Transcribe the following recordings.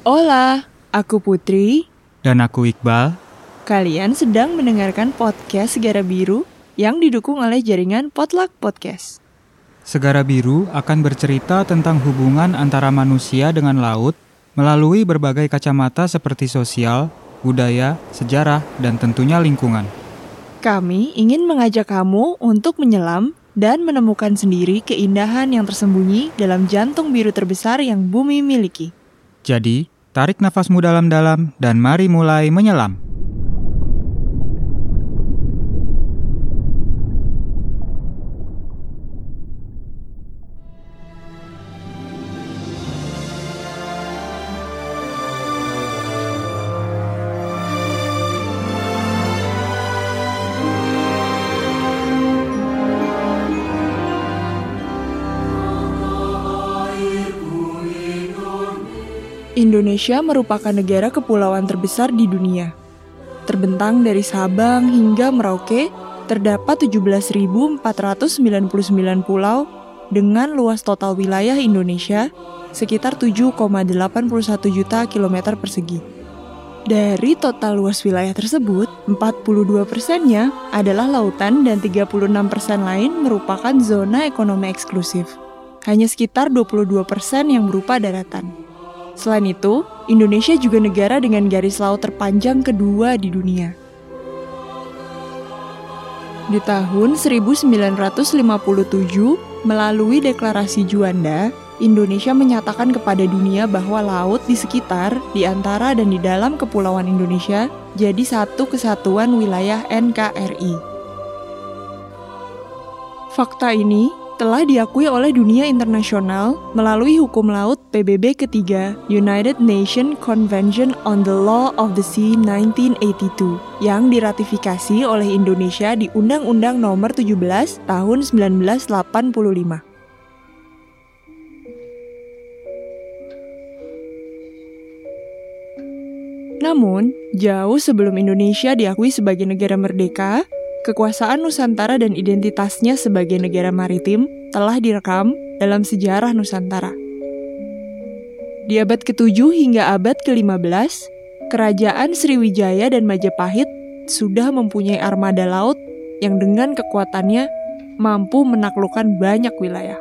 Hola, aku Putri. Dan aku Iqbal. Kalian sedang mendengarkan podcast Segara Biru yang didukung oleh jaringan Potluck Podcast. Segara Biru akan bercerita tentang hubungan antara manusia dengan laut melalui berbagai kacamata seperti sosial, budaya, sejarah, dan tentunya lingkungan. Kami ingin mengajak kamu untuk menyelam dan menemukan sendiri keindahan yang tersembunyi dalam jantung biru terbesar yang bumi miliki. Jadi, tarik nafasmu dalam-dalam dan mari mulai menyelam. Indonesia merupakan negara kepulauan terbesar di dunia. Terbentang dari Sabang hingga Merauke, terdapat 17.499 pulau dengan luas total wilayah Indonesia sekitar 7,81 juta kilometer persegi. Dari total luas wilayah tersebut, 42 persennya adalah lautan dan 36 persen lain merupakan zona ekonomi eksklusif. Hanya sekitar 22 persen yang berupa daratan. Selain itu, Indonesia juga negara dengan garis laut terpanjang kedua di dunia. Di tahun 1957, melalui deklarasi Juanda, Indonesia menyatakan kepada dunia bahwa laut di sekitar, di antara dan di dalam kepulauan Indonesia jadi satu kesatuan wilayah NKRI. Fakta ini telah diakui oleh dunia internasional melalui hukum laut PBB ketiga United Nations Convention on the Law of the Sea 1982 yang diratifikasi oleh Indonesia di Undang-Undang Nomor 17 Tahun 1985. Namun, jauh sebelum Indonesia diakui sebagai negara merdeka, Kekuasaan Nusantara dan identitasnya sebagai negara maritim telah direkam dalam sejarah Nusantara. Di abad ke-7 hingga abad ke-15, Kerajaan Sriwijaya dan Majapahit sudah mempunyai armada laut yang dengan kekuatannya mampu menaklukkan banyak wilayah.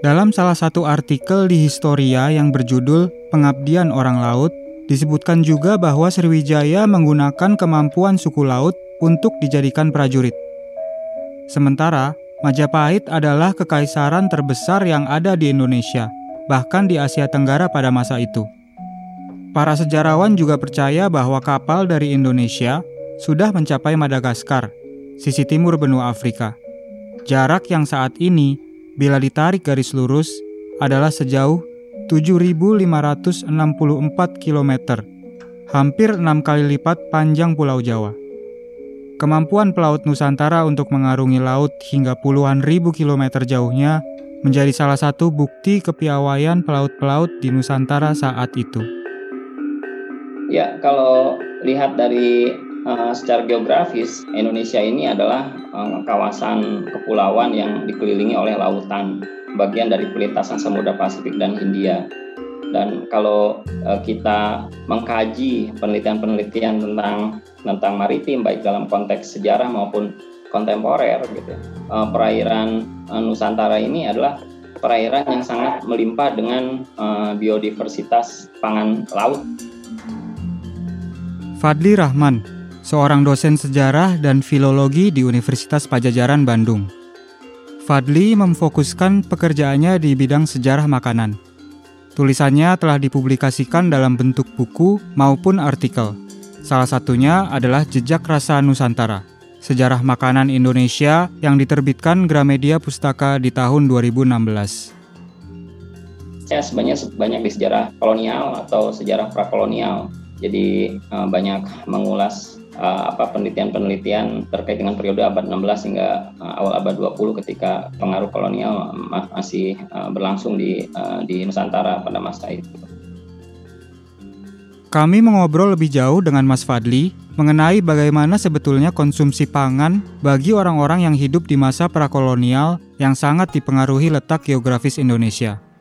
Dalam salah satu artikel di Historia yang berjudul Pengabdian Orang Laut, Disebutkan juga bahwa Sriwijaya menggunakan kemampuan suku laut untuk dijadikan prajurit. Sementara, Majapahit adalah kekaisaran terbesar yang ada di Indonesia, bahkan di Asia Tenggara pada masa itu. Para sejarawan juga percaya bahwa kapal dari Indonesia sudah mencapai Madagaskar, sisi timur benua Afrika. Jarak yang saat ini, bila ditarik garis lurus, adalah sejauh 7.564 km, hampir enam kali lipat panjang Pulau Jawa. Kemampuan pelaut Nusantara untuk mengarungi laut hingga puluhan ribu kilometer jauhnya menjadi salah satu bukti kepiawaian pelaut-pelaut di Nusantara saat itu. Ya, kalau lihat dari uh, secara geografis, Indonesia ini adalah uh, kawasan kepulauan yang dikelilingi oleh lautan bagian dari perlintasan Samudra Pasifik dan Hindia. Dan kalau uh, kita mengkaji penelitian-penelitian tentang tentang maritim baik dalam konteks sejarah maupun kontemporer gitu. Uh, perairan uh, Nusantara ini adalah perairan yang sangat melimpah dengan uh, biodiversitas pangan laut. Fadli Rahman, seorang dosen sejarah dan filologi di Universitas Pajajaran Bandung. Fadli memfokuskan pekerjaannya di bidang sejarah makanan. Tulisannya telah dipublikasikan dalam bentuk buku maupun artikel. Salah satunya adalah Jejak Rasa Nusantara, sejarah makanan Indonesia yang diterbitkan Gramedia Pustaka di tahun 2016. Saya sebenarnya banyak di sejarah kolonial atau sejarah prakolonial. Jadi eh, banyak mengulas uh, apa penelitian-penelitian terkait dengan periode abad 16 hingga uh, awal abad 20 ketika pengaruh kolonial masih uh, berlangsung di uh, di Nusantara pada masa itu. Kami mengobrol lebih jauh dengan Mas Fadli mengenai bagaimana sebetulnya konsumsi pangan bagi orang-orang yang hidup di masa prakolonial yang sangat dipengaruhi letak geografis Indonesia.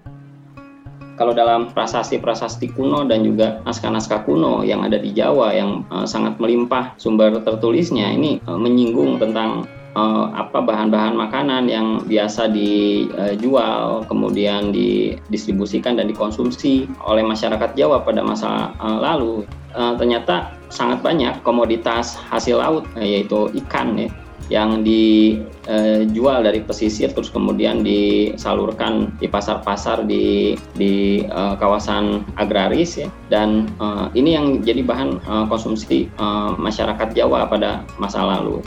Kalau dalam prasasti-prasasti kuno dan juga naskah-naskah kuno yang ada di Jawa yang uh, sangat melimpah sumber tertulisnya ini uh, menyinggung tentang uh, apa bahan-bahan makanan yang biasa dijual kemudian didistribusikan dan dikonsumsi oleh masyarakat Jawa pada masa uh, lalu. Uh, ternyata sangat banyak komoditas hasil laut yaitu ikan ya yang dijual dari pesisir terus kemudian disalurkan di pasar-pasar di di uh, kawasan agraris ya dan uh, ini yang jadi bahan uh, konsumsi uh, masyarakat Jawa pada masa lalu.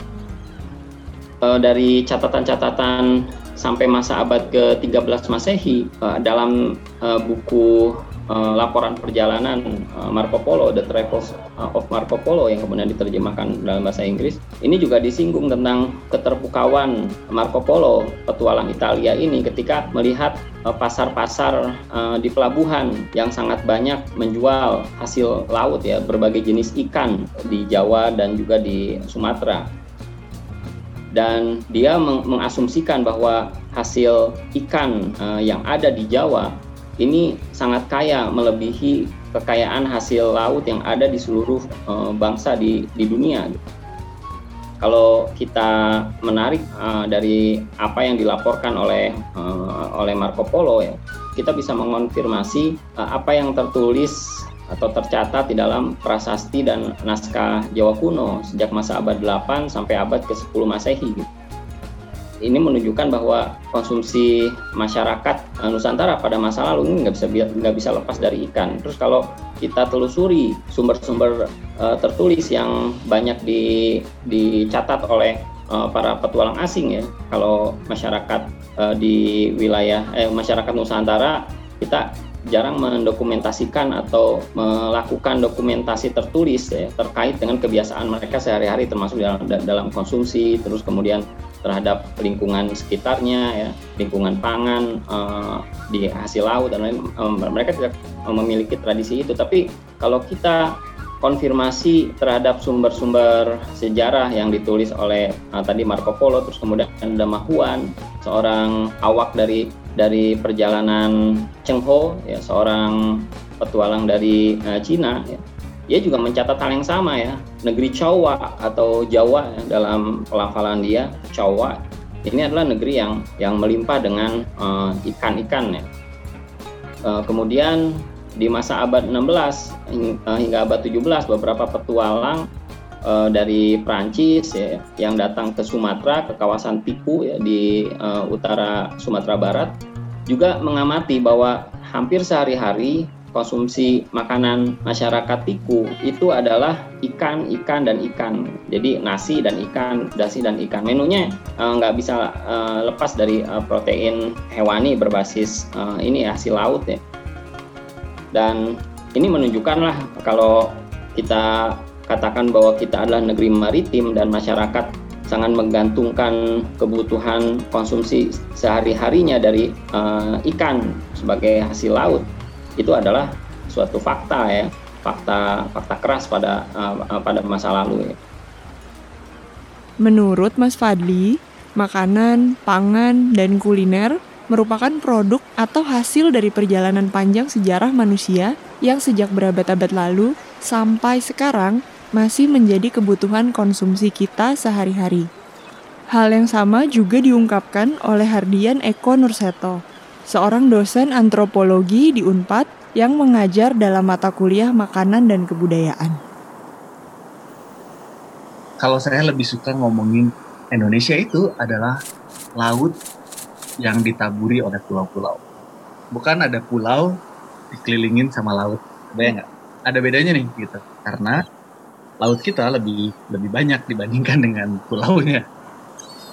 Uh, dari catatan-catatan sampai masa abad ke-13 Masehi uh, dalam uh, buku uh, laporan perjalanan uh, Marco Polo, The Travels of Marco Polo yang kemudian diterjemahkan dalam bahasa Inggris. Ini juga disinggung tentang keterpukauan Marco Polo, petualang Italia ini ketika melihat pasar-pasar uh, di pelabuhan yang sangat banyak menjual hasil laut ya, berbagai jenis ikan di Jawa dan juga di Sumatera. Dan dia meng mengasumsikan bahwa hasil ikan yang ada di Jawa ini sangat kaya melebihi kekayaan hasil laut yang ada di seluruh uh, bangsa di di dunia. Kalau kita menarik uh, dari apa yang dilaporkan oleh uh, oleh Marco Polo ya, kita bisa mengonfirmasi uh, apa yang tertulis atau tercatat di dalam prasasti dan naskah Jawa kuno sejak masa abad 8 sampai abad ke-10 Masehi. Gitu ini menunjukkan bahwa konsumsi masyarakat eh, Nusantara pada masa lalu ini nggak bisa nggak bisa lepas dari ikan. Terus kalau kita telusuri sumber-sumber uh, tertulis yang banyak di, dicatat oleh uh, para petualang asing ya, kalau masyarakat uh, di wilayah eh, masyarakat Nusantara kita jarang mendokumentasikan atau melakukan dokumentasi tertulis ya, terkait dengan kebiasaan mereka sehari-hari termasuk dalam, dalam konsumsi terus kemudian terhadap lingkungan sekitarnya ya. Lingkungan pangan uh, di hasil laut dan lain um, mereka tidak memiliki tradisi itu. Tapi kalau kita konfirmasi terhadap sumber-sumber sejarah yang ditulis oleh uh, tadi Marco Polo terus kemudian ada Mahuan seorang awak dari dari perjalanan Cheng Ho ya seorang petualang dari uh, Cina ya dia juga mencatat hal yang sama ya. Negeri Jawa atau Jawa ya, dalam pelafalan dia Jawa ini adalah negeri yang yang melimpah dengan uh, ikan-ikan ya. Uh, kemudian di masa abad 16 uh, hingga abad 17 beberapa petualang uh, dari Prancis ya yang datang ke Sumatera ke kawasan Tiku ya di uh, utara Sumatera Barat juga mengamati bahwa hampir sehari-hari konsumsi makanan masyarakat Tiku itu adalah ikan, ikan dan ikan. Jadi nasi dan ikan, dasi dan ikan. Menunya uh, nggak bisa uh, lepas dari uh, protein hewani berbasis uh, ini hasil laut ya. Dan ini menunjukkanlah kalau kita katakan bahwa kita adalah negeri maritim dan masyarakat sangat menggantungkan kebutuhan konsumsi sehari-harinya dari uh, ikan sebagai hasil laut itu adalah suatu fakta ya fakta fakta keras pada uh, pada masa lalu ya. Menurut Mas Fadli, makanan, pangan, dan kuliner merupakan produk atau hasil dari perjalanan panjang sejarah manusia yang sejak berabad-abad lalu sampai sekarang masih menjadi kebutuhan konsumsi kita sehari-hari. Hal yang sama juga diungkapkan oleh Hardian Eko Nurseto, seorang dosen antropologi di UNPAD yang mengajar dalam mata kuliah makanan dan kebudayaan. Kalau saya lebih suka ngomongin Indonesia itu adalah laut yang ditaburi oleh pulau-pulau. Bukan ada pulau dikelilingin sama laut. Ada nggak? Ada bedanya nih gitu. Karena laut kita lebih lebih banyak dibandingkan dengan pulaunya.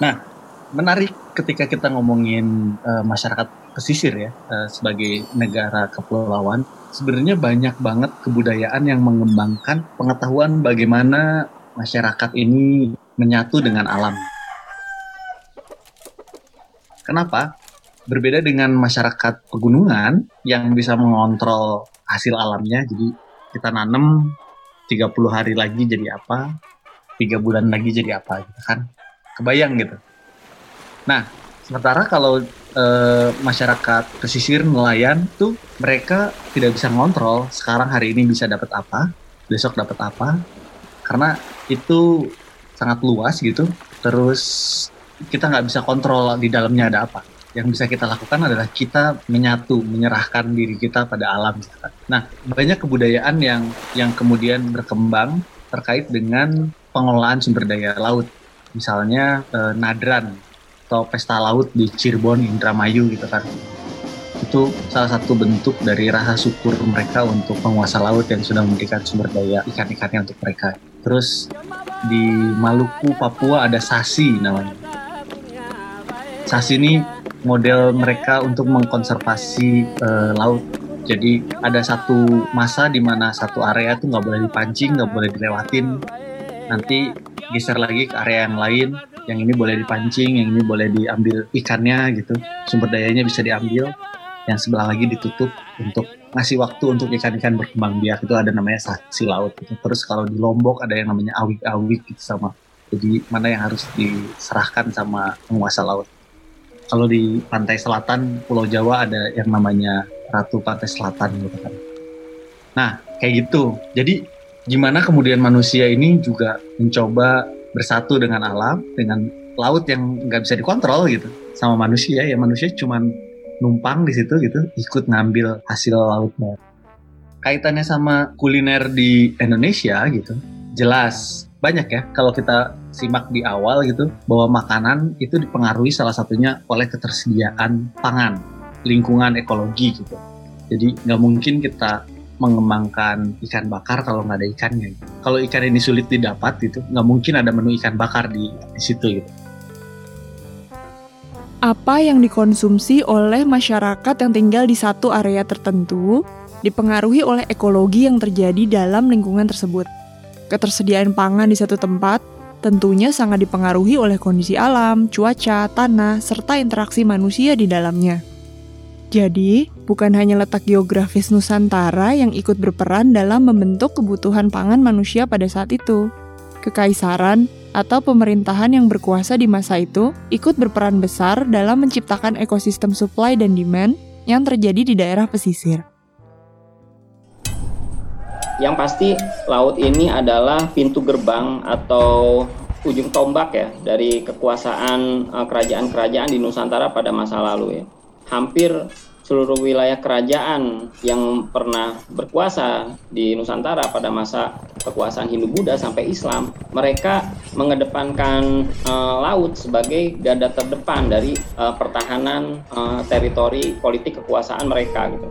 Nah, menarik ketika kita ngomongin uh, masyarakat pesisir ya uh, sebagai negara kepulauan sebenarnya banyak banget kebudayaan yang mengembangkan pengetahuan bagaimana masyarakat ini menyatu dengan alam. Kenapa? Berbeda dengan masyarakat pegunungan yang bisa mengontrol hasil alamnya. Jadi kita nanam 30 hari lagi jadi apa, tiga bulan lagi jadi apa gitu kan. Kebayang gitu. Nah, Sementara kalau e, masyarakat pesisir nelayan tuh mereka tidak bisa ngontrol sekarang hari ini bisa dapat apa, besok dapat apa, karena itu sangat luas gitu. Terus kita nggak bisa kontrol di dalamnya ada apa. Yang bisa kita lakukan adalah kita menyatu, menyerahkan diri kita pada alam. Nah, banyak kebudayaan yang yang kemudian berkembang terkait dengan pengelolaan sumber daya laut. Misalnya e, nadran atau pesta laut di Cirebon, Indramayu gitu kan. Itu salah satu bentuk dari rasa syukur mereka untuk penguasa laut yang sudah memberikan sumber daya ikan-ikannya untuk mereka. Terus di Maluku, Papua ada sasi namanya. Sasi ini model mereka untuk mengkonservasi uh, laut. Jadi ada satu masa di mana satu area tuh nggak boleh dipancing, nggak boleh dilewatin. Nanti geser lagi ke area yang lain, yang ini boleh dipancing, yang ini boleh diambil ikannya gitu, sumber dayanya bisa diambil, yang sebelah lagi ditutup untuk ngasih waktu untuk ikan-ikan berkembang biak itu ada namanya saksi laut. Gitu. Terus kalau di Lombok ada yang namanya awik-awik gitu sama. Jadi mana yang harus diserahkan sama penguasa laut. Kalau di pantai selatan Pulau Jawa ada yang namanya Ratu Pantai Selatan gitu kan. Nah kayak gitu. Jadi gimana kemudian manusia ini juga mencoba bersatu dengan alam, dengan laut yang nggak bisa dikontrol gitu sama manusia ya. Manusia cuman numpang di situ gitu ikut ngambil hasil lautnya. Kaitannya sama kuliner di Indonesia gitu jelas. Banyak ya kalau kita simak di awal gitu bahwa makanan itu dipengaruhi salah satunya oleh ketersediaan pangan lingkungan ekologi gitu. Jadi nggak mungkin kita mengembangkan ikan bakar kalau nggak ada ikannya. Kalau ikan ini sulit didapat gitu, nggak mungkin ada menu ikan bakar di, di situ gitu. Apa yang dikonsumsi oleh masyarakat yang tinggal di satu area tertentu dipengaruhi oleh ekologi yang terjadi dalam lingkungan tersebut. Ketersediaan pangan di satu tempat tentunya sangat dipengaruhi oleh kondisi alam, cuaca, tanah, serta interaksi manusia di dalamnya. Jadi, bukan hanya letak geografis Nusantara yang ikut berperan dalam membentuk kebutuhan pangan manusia pada saat itu. Kekaisaran atau pemerintahan yang berkuasa di masa itu ikut berperan besar dalam menciptakan ekosistem supply dan demand yang terjadi di daerah pesisir. Yang pasti, laut ini adalah pintu gerbang atau ujung tombak ya dari kekuasaan eh, kerajaan-kerajaan di Nusantara pada masa lalu ya hampir seluruh wilayah kerajaan yang pernah berkuasa di Nusantara pada masa kekuasaan Hindu-Buddha sampai Islam, mereka mengedepankan uh, laut sebagai garda terdepan dari uh, pertahanan uh, teritori politik kekuasaan mereka gitu.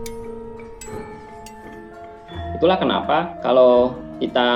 Itulah kenapa kalau kita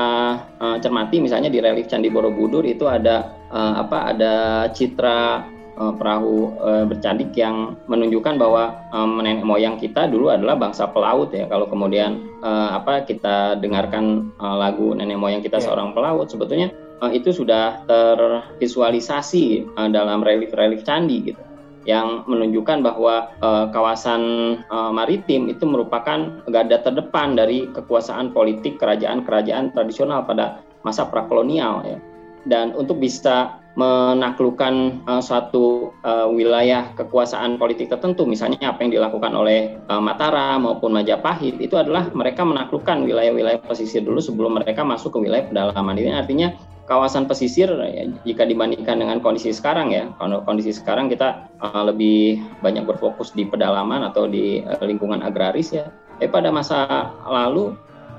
uh, cermati misalnya di relief Candi Borobudur itu ada uh, apa ada citra uh, perahu uh, bercandik yang menunjukkan bahwa um, nenek moyang kita dulu adalah bangsa pelaut ya. Kalau kemudian uh, apa kita dengarkan uh, lagu nenek moyang kita yeah. seorang pelaut, sebetulnya uh, itu sudah tervisualisasi uh, dalam relief-relief candi gitu yang menunjukkan bahwa uh, kawasan uh, maritim itu merupakan garda terdepan dari kekuasaan politik kerajaan-kerajaan tradisional pada masa prakolonial ya. Dan untuk bisa menaklukkan uh, suatu uh, wilayah kekuasaan politik tertentu, misalnya apa yang dilakukan oleh uh, Mataram maupun Majapahit, itu adalah mereka menaklukkan wilayah-wilayah pesisir dulu sebelum mereka masuk ke wilayah pedalaman. Ini artinya kawasan pesisir ya, jika dibandingkan dengan kondisi sekarang ya, kondisi sekarang kita uh, lebih banyak berfokus di pedalaman atau di uh, lingkungan agraris ya. Eh pada masa lalu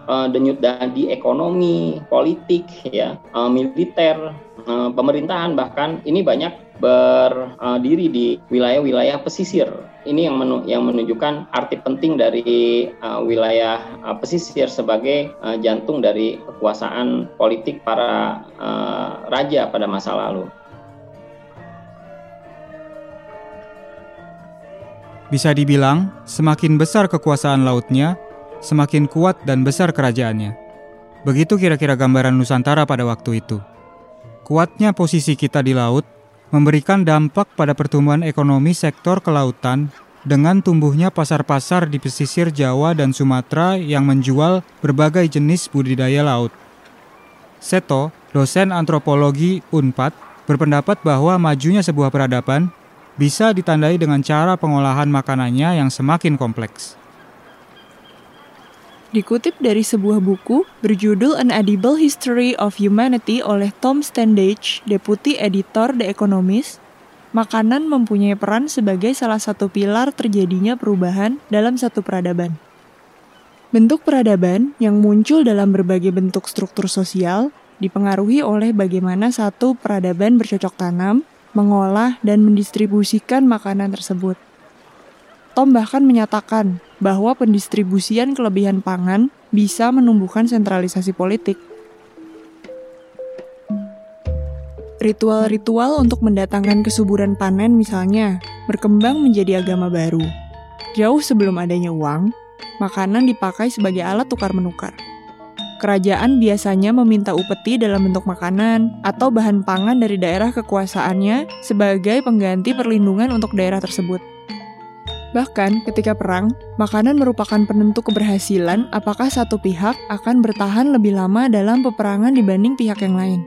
uh, denyut nadi ekonomi, politik, ya, uh, militer, uh, pemerintahan bahkan ini banyak berdiri di wilayah-wilayah pesisir. Ini yang yang menunjukkan arti penting dari wilayah pesisir sebagai jantung dari kekuasaan politik para raja pada masa lalu. Bisa dibilang, semakin besar kekuasaan lautnya, semakin kuat dan besar kerajaannya. Begitu kira-kira gambaran Nusantara pada waktu itu. Kuatnya posisi kita di laut memberikan dampak pada pertumbuhan ekonomi sektor kelautan dengan tumbuhnya pasar-pasar di pesisir Jawa dan Sumatera yang menjual berbagai jenis budidaya laut. Seto, dosen antropologi UNPAD, berpendapat bahwa majunya sebuah peradaban bisa ditandai dengan cara pengolahan makanannya yang semakin kompleks. Dikutip dari sebuah buku berjudul An Edible History of Humanity oleh Tom Standage, Deputi Editor The Economist, makanan mempunyai peran sebagai salah satu pilar terjadinya perubahan dalam satu peradaban. Bentuk peradaban yang muncul dalam berbagai bentuk struktur sosial dipengaruhi oleh bagaimana satu peradaban bercocok tanam, mengolah, dan mendistribusikan makanan tersebut. Tom bahkan menyatakan bahwa pendistribusian kelebihan pangan bisa menumbuhkan sentralisasi politik. Ritual-ritual untuk mendatangkan kesuburan panen misalnya berkembang menjadi agama baru. Jauh sebelum adanya uang, makanan dipakai sebagai alat tukar-menukar. Kerajaan biasanya meminta upeti dalam bentuk makanan atau bahan pangan dari daerah kekuasaannya sebagai pengganti perlindungan untuk daerah tersebut. Bahkan ketika perang, makanan merupakan penentu keberhasilan apakah satu pihak akan bertahan lebih lama dalam peperangan dibanding pihak yang lain.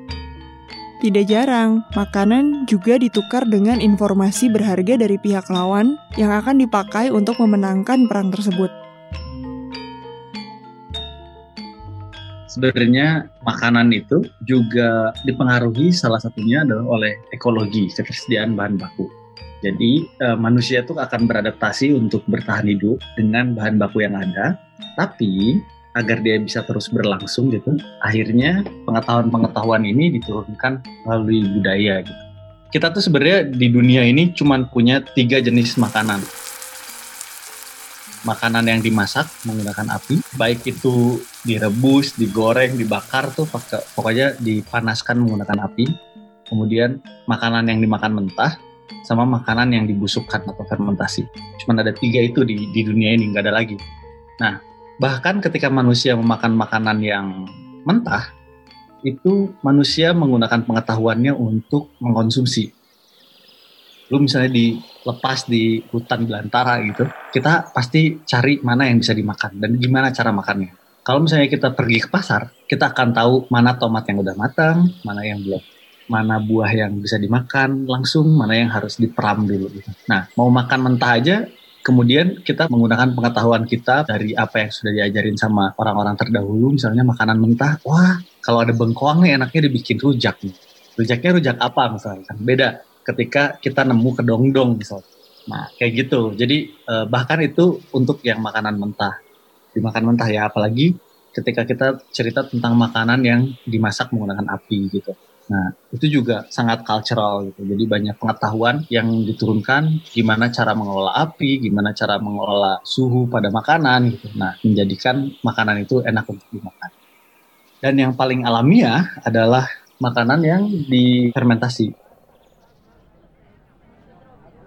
Tidak jarang, makanan juga ditukar dengan informasi berharga dari pihak lawan yang akan dipakai untuk memenangkan perang tersebut. Sebenarnya makanan itu juga dipengaruhi salah satunya adalah oleh ekologi, ketersediaan bahan baku. Jadi uh, manusia itu akan beradaptasi untuk bertahan hidup dengan bahan baku yang ada, tapi agar dia bisa terus berlangsung gitu, akhirnya pengetahuan-pengetahuan ini diturunkan melalui budaya gitu. Kita tuh sebenarnya di dunia ini cuma punya tiga jenis makanan. Makanan yang dimasak menggunakan api, baik itu direbus, digoreng, dibakar tuh pokoknya dipanaskan menggunakan api. Kemudian makanan yang dimakan mentah, sama makanan yang dibusukkan atau fermentasi. Cuma ada tiga itu di, di dunia ini, nggak ada lagi. Nah, bahkan ketika manusia memakan makanan yang mentah, itu manusia menggunakan pengetahuannya untuk mengkonsumsi. Lu misalnya dilepas di hutan belantara gitu, kita pasti cari mana yang bisa dimakan dan gimana cara makannya. Kalau misalnya kita pergi ke pasar, kita akan tahu mana tomat yang udah matang, mana yang belum mana buah yang bisa dimakan langsung, mana yang harus diperam dulu. Gitu. Nah, mau makan mentah aja, kemudian kita menggunakan pengetahuan kita dari apa yang sudah diajarin sama orang-orang terdahulu, misalnya makanan mentah, wah kalau ada bengkoang nih enaknya dibikin rujak nih. Rujaknya rujak apa misalnya, beda ketika kita nemu kedongdong misalnya. Nah, kayak gitu. Jadi eh, bahkan itu untuk yang makanan mentah. Dimakan mentah ya, apalagi ketika kita cerita tentang makanan yang dimasak menggunakan api gitu. Nah, itu juga sangat cultural gitu. Jadi banyak pengetahuan yang diturunkan gimana cara mengelola api, gimana cara mengelola suhu pada makanan gitu. Nah, menjadikan makanan itu enak untuk dimakan. Dan yang paling alamiah adalah makanan yang difermentasi.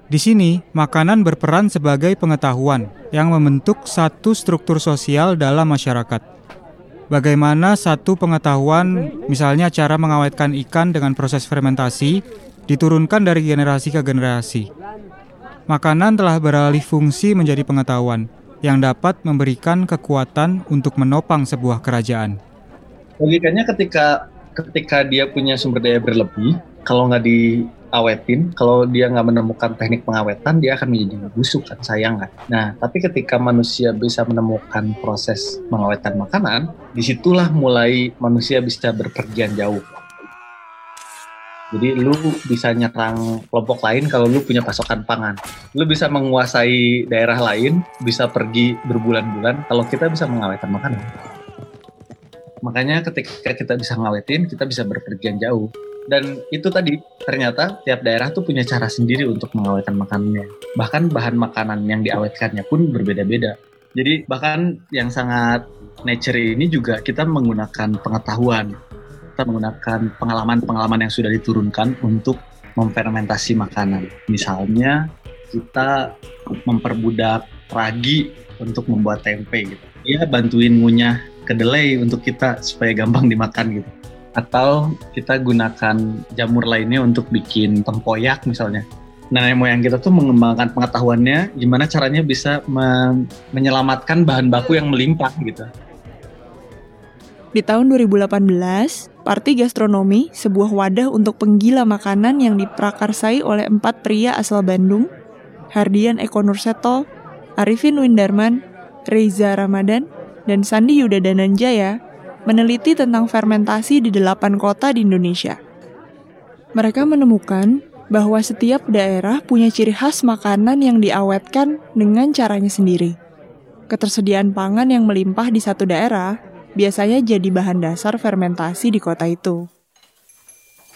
Di sini, makanan berperan sebagai pengetahuan yang membentuk satu struktur sosial dalam masyarakat bagaimana satu pengetahuan, misalnya cara mengawetkan ikan dengan proses fermentasi, diturunkan dari generasi ke generasi. Makanan telah beralih fungsi menjadi pengetahuan yang dapat memberikan kekuatan untuk menopang sebuah kerajaan. Logikanya ketika ketika dia punya sumber daya berlebih, kalau nggak di awetin, kalau dia nggak menemukan teknik pengawetan, dia akan menjadi busuk kan, sayang kan. Nah, tapi ketika manusia bisa menemukan proses pengawetan makanan, di situlah mulai manusia bisa berpergian jauh. Jadi lu bisa nyerang kelompok lain kalau lu punya pasokan pangan. Lu bisa menguasai daerah lain, bisa pergi berbulan-bulan kalau kita bisa mengawetan makanan. Makanya ketika kita bisa ngawetin, kita bisa berpergian jauh dan itu tadi ternyata tiap daerah tuh punya cara sendiri untuk mengawetkan makanannya. Bahkan bahan makanan yang diawetkannya pun berbeda-beda. Jadi bahkan yang sangat nature ini juga kita menggunakan pengetahuan. Kita menggunakan pengalaman-pengalaman yang sudah diturunkan untuk memfermentasi makanan. Misalnya kita memperbudak ragi untuk membuat tempe gitu. Ya bantuin ngunyah kedelai untuk kita supaya gampang dimakan gitu atau kita gunakan jamur lainnya untuk bikin tempoyak misalnya. Nenek moyang kita tuh mengembangkan pengetahuannya gimana caranya bisa men menyelamatkan bahan baku yang melimpah gitu. Di tahun 2018, Parti Gastronomi, sebuah wadah untuk penggila makanan yang diprakarsai oleh empat pria asal Bandung, Hardian Eko Nurseto, Arifin Windarman, Reza Ramadan, dan Sandi Yuda Dananjaya, meneliti tentang fermentasi di delapan kota di Indonesia. Mereka menemukan bahwa setiap daerah punya ciri khas makanan yang diawetkan dengan caranya sendiri. Ketersediaan pangan yang melimpah di satu daerah biasanya jadi bahan dasar fermentasi di kota itu.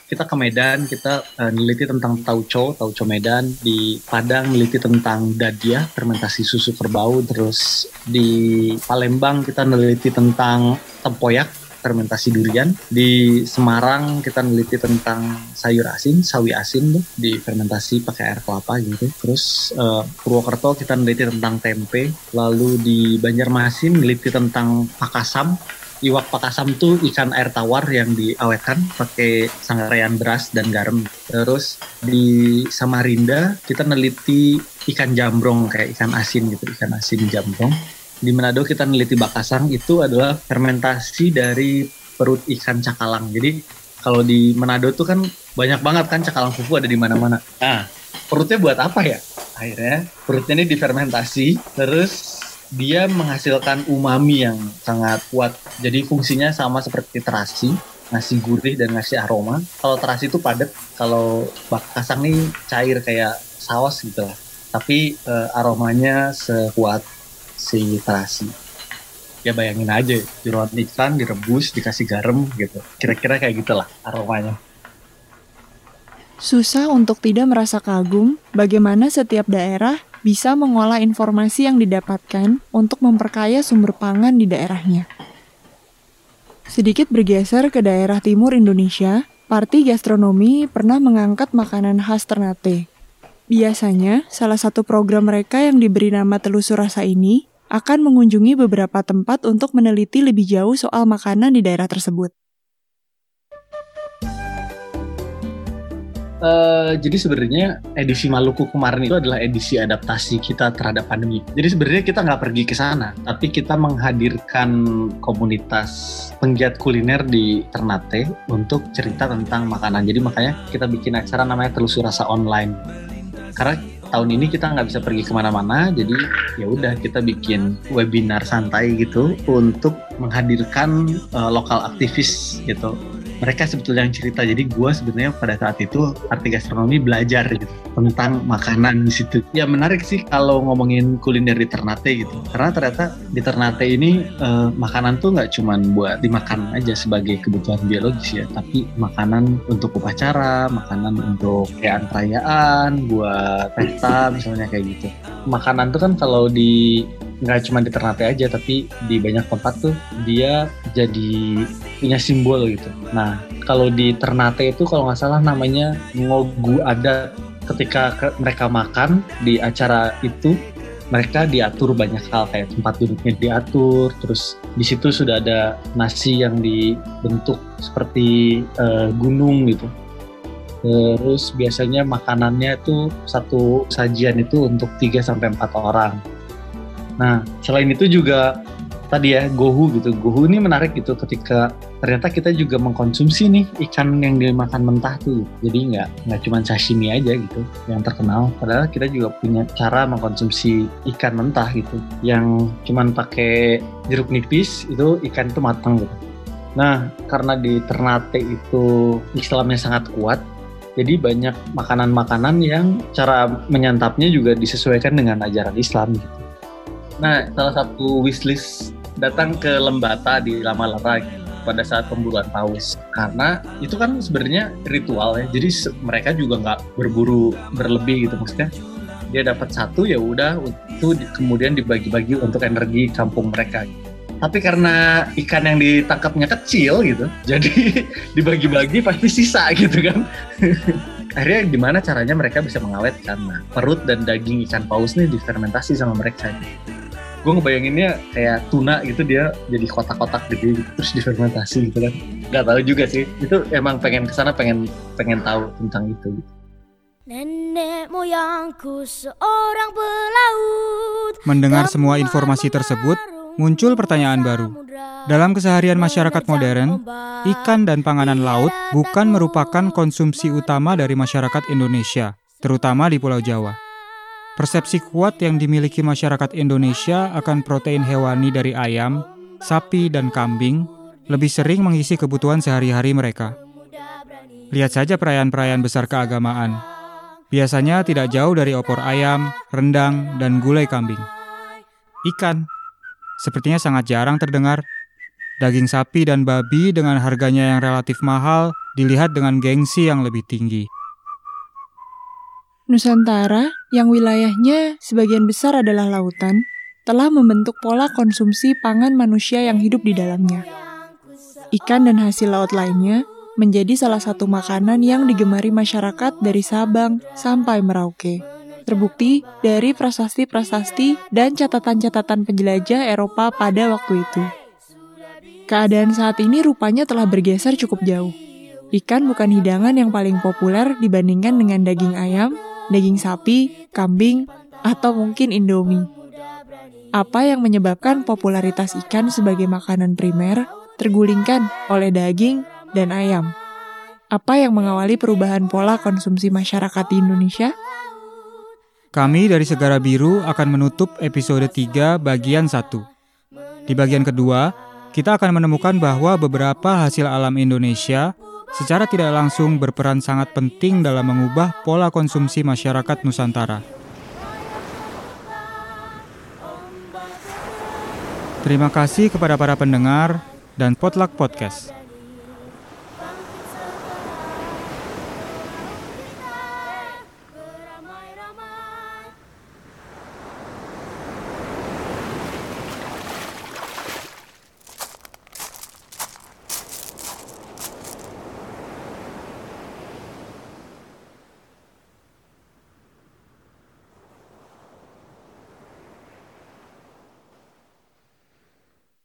Kita ke Medan, kita uh, neliti tentang tauco, tauco Medan. Di Padang neliti tentang dadia, fermentasi susu kerbau. Terus di Palembang kita neliti tentang tempoyak, fermentasi durian. Di Semarang kita neliti tentang sayur asin, sawi asin tuh, di fermentasi pakai air kelapa gitu. Terus uh, Purwokerto kita neliti tentang tempe. Lalu di Banjarmasin neliti tentang pakasam, iwak pakasam tuh ikan air tawar yang diawetkan pakai sangarayan beras dan garam. Terus di Samarinda kita neliti ikan jambrong kayak ikan asin gitu, ikan asin jambrong. Di Manado kita neliti bakasang itu adalah fermentasi dari perut ikan cakalang. Jadi kalau di Manado tuh kan banyak banget kan cakalang fufu ada di mana-mana. Nah, perutnya buat apa ya? Akhirnya perutnya ini difermentasi, terus dia menghasilkan umami yang sangat kuat. Jadi fungsinya sama seperti terasi, ngasih gurih dan ngasih aroma. Kalau terasi itu padat, kalau bak kasang nih cair kayak saus gitu lah. Tapi uh, aromanya sekuat si terasi. Ya bayangin aja, jeruan ikan direbus, dikasih garam gitu. Kira-kira kayak gitulah aromanya. Susah untuk tidak merasa kagum bagaimana setiap daerah bisa mengolah informasi yang didapatkan untuk memperkaya sumber pangan di daerahnya. Sedikit bergeser ke daerah timur Indonesia, Parti Gastronomi pernah mengangkat makanan khas Ternate. Biasanya, salah satu program mereka yang diberi nama Telusur Rasa ini akan mengunjungi beberapa tempat untuk meneliti lebih jauh soal makanan di daerah tersebut. Uh, jadi sebenarnya edisi Maluku kemarin itu adalah edisi adaptasi kita terhadap pandemi. Jadi sebenarnya kita nggak pergi ke sana, tapi kita menghadirkan komunitas penggiat kuliner di Ternate untuk cerita tentang makanan. Jadi makanya kita bikin acara namanya Telusur Rasa Online. Karena tahun ini kita nggak bisa pergi ke mana-mana, jadi ya udah kita bikin webinar santai gitu untuk menghadirkan uh, lokal aktivis gitu mereka sebetulnya yang cerita. Jadi gue sebenarnya pada saat itu arti gastronomi belajar gitu tentang makanan di situ. Ya menarik sih kalau ngomongin kuliner di Ternate gitu. Karena ternyata di Ternate ini uh, makanan tuh nggak cuman buat dimakan aja sebagai kebutuhan biologis ya. Tapi makanan untuk upacara makanan untuk kayak perayaan buat pesta misalnya kayak gitu. Makanan tuh kan kalau di nggak cuma di Ternate aja tapi di banyak tempat tuh dia jadi punya simbol gitu. Nah kalau di Ternate itu kalau nggak salah namanya ngogu adat. Ketika mereka makan di acara itu mereka diatur banyak hal kayak tempat duduknya diatur terus di situ sudah ada nasi yang dibentuk seperti uh, gunung gitu. Terus biasanya makanannya itu satu sajian itu untuk 3 sampai empat orang Nah, selain itu juga tadi ya gohu gitu. Gohu ini menarik gitu ketika ternyata kita juga mengkonsumsi nih ikan yang dimakan mentah tuh. Jadi nggak nggak cuma sashimi aja gitu yang terkenal. Padahal kita juga punya cara mengkonsumsi ikan mentah gitu yang cuma pakai jeruk nipis itu ikan itu matang gitu. Nah, karena di Ternate itu Islamnya sangat kuat, jadi banyak makanan-makanan yang cara menyantapnya juga disesuaikan dengan ajaran Islam gitu. Nah, salah satu wishlist datang ke Lembata di Lama Lara pada saat pemburuan paus. Karena itu kan sebenarnya ritual ya. Jadi mereka juga nggak berburu berlebih gitu maksudnya. Dia dapat satu ya udah itu kemudian dibagi-bagi untuk energi kampung mereka. Tapi karena ikan yang ditangkapnya kecil gitu jadi dibagi-bagi pasti sisa gitu kan. Akhirnya gimana caranya mereka bisa mengawetkan? Nah, perut dan daging ikan paus ini difermentasi sama mereka gue ngebayanginnya kayak tuna gitu dia jadi kotak-kotak gitu terus difermentasi gitu kan nggak tahu juga sih itu emang pengen ke sana pengen pengen tahu tentang itu gitu. Nenek moyangku seorang pelaut Mendengar semua informasi tersebut, muncul pertanyaan baru. Dalam keseharian masyarakat modern, ikan dan panganan laut bukan merupakan konsumsi utama dari masyarakat Indonesia, terutama di Pulau Jawa. Persepsi kuat yang dimiliki masyarakat Indonesia akan protein hewani dari ayam, sapi, dan kambing lebih sering mengisi kebutuhan sehari-hari mereka. Lihat saja perayaan-perayaan besar keagamaan. Biasanya tidak jauh dari opor ayam, rendang, dan gulai kambing. Ikan, sepertinya sangat jarang terdengar. Daging sapi dan babi dengan harganya yang relatif mahal dilihat dengan gengsi yang lebih tinggi. Nusantara, yang wilayahnya sebagian besar adalah lautan, telah membentuk pola konsumsi pangan manusia yang hidup di dalamnya. Ikan dan hasil laut lainnya menjadi salah satu makanan yang digemari masyarakat dari Sabang sampai Merauke. Terbukti dari prasasti-prasasti dan catatan-catatan penjelajah Eropa pada waktu itu. Keadaan saat ini rupanya telah bergeser cukup jauh. Ikan bukan hidangan yang paling populer dibandingkan dengan daging ayam daging sapi, kambing, atau mungkin indomie. Apa yang menyebabkan popularitas ikan sebagai makanan primer tergulingkan oleh daging dan ayam? Apa yang mengawali perubahan pola konsumsi masyarakat di Indonesia? Kami dari Segara Biru akan menutup episode 3 bagian 1. Di bagian kedua, kita akan menemukan bahwa beberapa hasil alam Indonesia secara tidak langsung berperan sangat penting dalam mengubah pola konsumsi masyarakat Nusantara. Terima kasih kepada para pendengar dan Potluck Podcast.